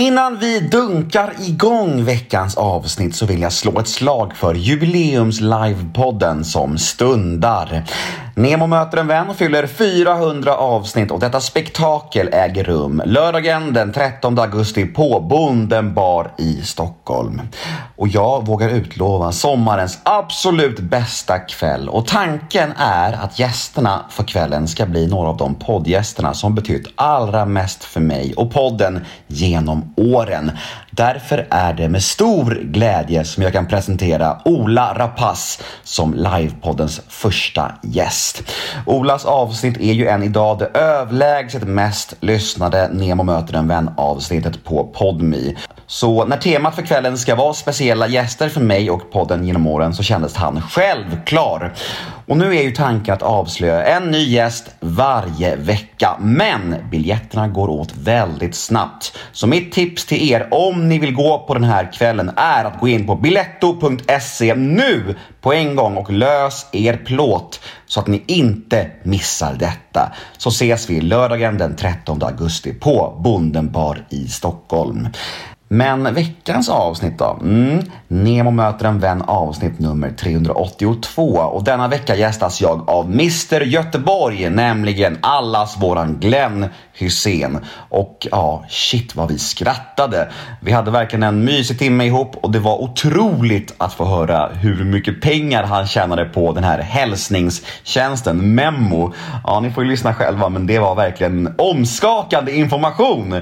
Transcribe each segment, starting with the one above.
Innan vi dunkar igång veckans avsnitt så vill jag slå ett slag för jubileums livepodden som stundar. Nemo möter en vän fyller 400 avsnitt och detta spektakel äger rum lördagen den 13 augusti på Bonden bar i Stockholm. Och jag vågar utlova sommarens absolut bästa kväll och tanken är att gästerna för kvällen ska bli några av de poddgästerna som betytt allra mest för mig och podden genom åren. Därför är det med stor glädje som jag kan presentera Ola Rapace som livepoddens första gäst. Olas avsnitt är ju än idag det överlägset mest lyssnade Nemo möter en vän avsnittet på Podmi. Så när temat för kvällen ska vara speciella gäster för mig och podden genom åren så kändes han självklar. Och nu är ju tanken att avslöja en ny gäst varje vecka. Men biljetterna går åt väldigt snabbt. Så mitt tips till er om ni vill gå på den här kvällen är att gå in på biletto.se nu på en gång och lös er plåt så att ni inte missar detta. Så ses vi lördagen den 13 augusti på Bondenbar i Stockholm. Men veckans avsnitt då? Mm. Nemo möter en vän avsnitt nummer 382 och denna vecka gästas jag av Mr Göteborg, nämligen allas våran Glenn Hussein. Och ja, shit vad vi skrattade. Vi hade verkligen en mysig timme ihop och det var otroligt att få höra hur mycket pengar han tjänade på den här hälsningstjänsten Memo. Ja, ni får ju lyssna själva, men det var verkligen omskakande information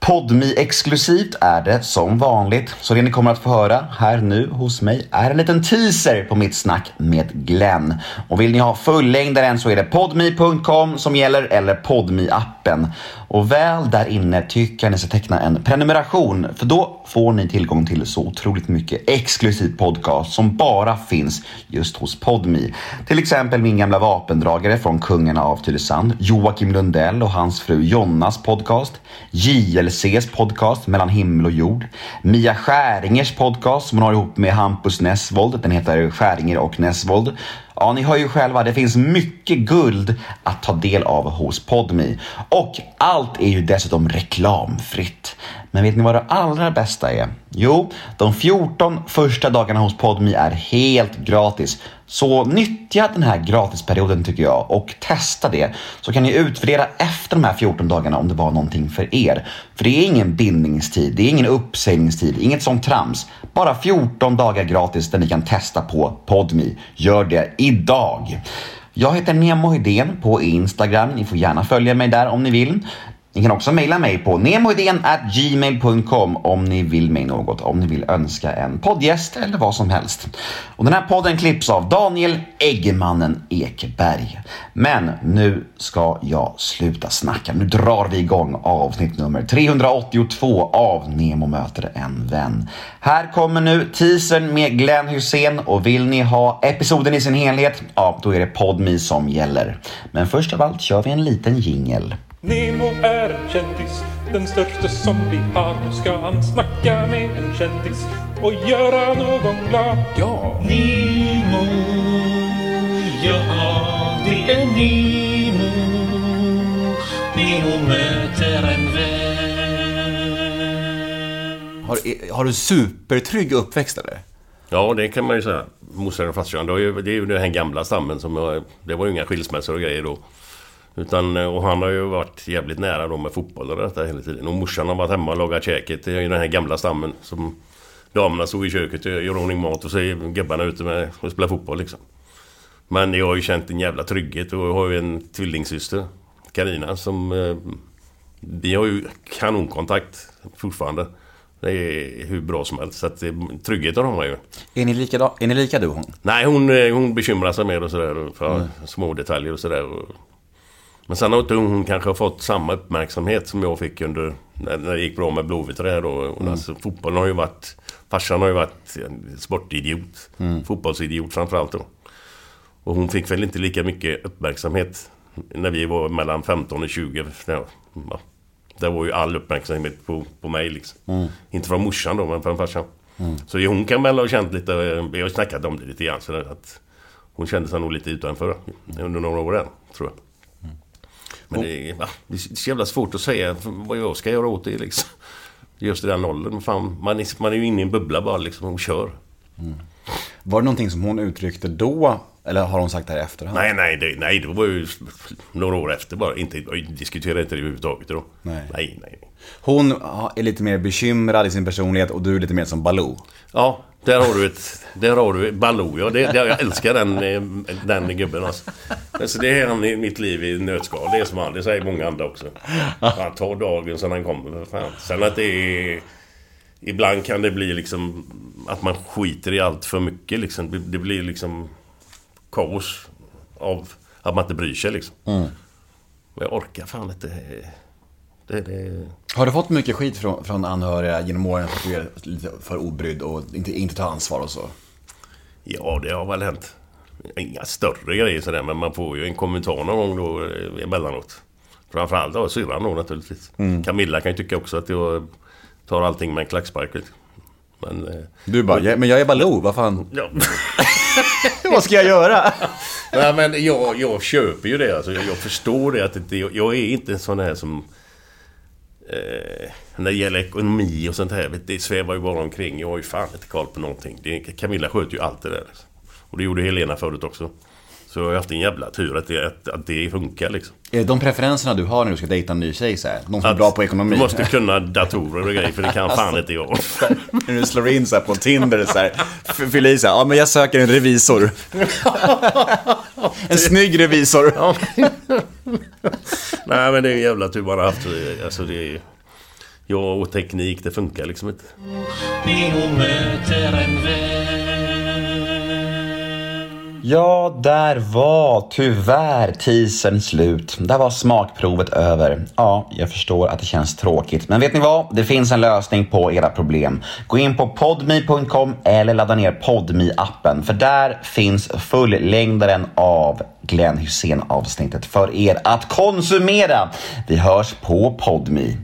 podmi exklusivt är det som vanligt, så det ni kommer att få höra här nu hos mig är en liten teaser på mitt snack med Glenn. Och vill ni ha fullängdaren så är det podmi.com som gäller eller podmi appen och väl där inne tycker jag ni ska teckna en prenumeration för då får ni tillgång till så otroligt mycket exklusiv podcast som bara finns just hos Podmi. Till exempel min gamla vapendragare från Kungarna av Tylösand, Joakim Lundell och hans fru Jonnas podcast, JLCs podcast Mellan himmel och jord, Mia Skäringers podcast som hon har ihop med Hampus Nessvold, den heter Skäringer och Nessvold Ja, ni hör ju själva, det finns mycket guld att ta del av hos Podmi. Och allt är ju dessutom reklamfritt. Men vet ni vad det allra bästa är? Jo, de 14 första dagarna hos Podmi är helt gratis. Så nyttja den här gratisperioden tycker jag och testa det. Så kan ni utvärdera efter de här 14 dagarna om det var någonting för er. För det är ingen bindningstid, det är ingen uppsägningstid, inget sånt trams. Bara 14 dagar gratis där ni kan testa på Podmi. Gör det idag! Jag heter Nemo Hedén på Instagram. Ni får gärna följa mig där om ni vill. Ni kan också mejla mig på gmail.com om ni vill mig något, om ni vill önska en poddgäst eller vad som helst. Och den här podden klipps av Daniel Eggemannen Ekberg. Men nu ska jag sluta snacka. Nu drar vi igång avsnitt nummer 382 av Nemo möter en vän. Här kommer nu teasern med Glenn Hussein och vill ni ha episoden i sin helhet, ja då är det PodMe som gäller. Men först av allt kör vi en liten jingel. Nemo är en kändis, den största som vi har. Nu ska han snacka med en kändis och göra någon glad. Ja! Nemo, ja det är Nemo. Nemo möter en vän. Har, har du supertrygg uppväxt eller? Ja, det kan man ju säga. Morsan och farsan, det är ju den här gamla stammen som... var- Det var ju inga skilsmässor och grejer då. Utan, och han har ju varit jävligt nära då med fotboll och detta hela tiden. Och morsan har varit hemma och lagat käket. Ju den här gamla stammen som... Damerna stod i köket och gör ordning mat och så är gubbarna ute med och spelar fotboll liksom. Men jag har ju känt en jävla trygghet och jag har ju en tvillingsyster. Karina som... Eh, vi har ju kanonkontakt fortfarande. Det är hur bra som helst. Så att eh, tryggheten har man ju. Är ni lika, är ni lika du och hon? Nej, hon, eh, hon bekymrar sig mer och sådär. För små detaljer och sådär. Men sen har inte hon kanske fått samma uppmärksamhet som jag fick under... När, när det gick bra med Blåvitt och det här då. Och Alltså, fotbollen har ju varit... Farsan har ju varit en sportidiot. Fotbollsidiot framförallt då. Och hon fick väl inte lika mycket uppmärksamhet när vi var mellan 15 och 20. Ja. Det var ju all uppmärksamhet på, på mig liksom. Inte från morsan då, men från farsan. Så hon kan väl ha känt lite, vi har snackat om det lite grann, så att hon kände sig nog lite utanför under några år än, tror jag. Men det, är- det är så jävla svårt att säga vad jag ska göra åt det liksom. Just i den åldern. Fan, man, är, man är ju inne i en bubbla bara liksom och kör. Var det någonting som hon uttryckte då? Eller har hon sagt det här i efterhand? Nej, nej, det, nej, det var ju några år efter bara. Inte, diskuterade inte det överhuvudtaget då. Nej. nej, nej. Hon är lite mer bekymrad i sin personlighet och du är lite mer som Baloo. Ja, där har du ett... Där har du ett Baloo, ja. Det, det, jag älskar den, eh, den gubben alltså. alltså. Det är han i mitt liv i nötskal. Det är som han. Det säger många andra också. Han tar dagen sen han kommer. för Fan. Sen att det är... Ibland kan det bli liksom att man skiter i allt för mycket liksom. Det, det blir liksom kaos av att man inte bryr sig liksom. Men jag orkar fan inte... Det, det, Har du fått mycket skit från, från anhöriga genom åren för att du är lite för obrydd och inte, inte tar ansvar och så? Ja, det har väl hänt. Inga större grejer sådär, men man får ju en kommentar någon gång då eh, emellanåt. Framförallt av syrran då naturligtvis. Camilla kan ju tycka också att jag tar allting med en klackspark. Men... eh, Du bara, "Ja, men jag är Baloo, vad fan? Ja. vad ska jag göra? Nej, men jag, jag köper ju det. Alltså, jag, jag förstår det. Att det, jag, jag är inte en sån här som... Eh, när det gäller ekonomi och sånt här. Det svävar ju bara omkring. Jag har ju fan inte koll på någonting. Det, Camilla sköter ju allt det där. Liksom. Och det gjorde Helena förut också. Så jag har haft en jävla tur att det, att, att det funkar liksom. Är de preferenserna du har när du ska dejta en ny tjej så här? Någon som är Att bra på ekonomi? Du måste kunna datorer och grejer för det kan fan inte jag. när du slår in så här på Tinder så här, fyll i så här, ja men jag söker en revisor. en snygg revisor. Nej men det är en jävla tur man har haft. Alltså det är... Jag och teknik, det funkar liksom inte. Ja, där var tyvärr teasern slut. Där var smakprovet över. Ja, jag förstår att det känns tråkigt. Men vet ni vad? Det finns en lösning på era problem. Gå in på podme.com eller ladda ner podme appen För där finns fullängdaren av Glenn Hussein avsnittet för er att konsumera. Vi hörs på podme.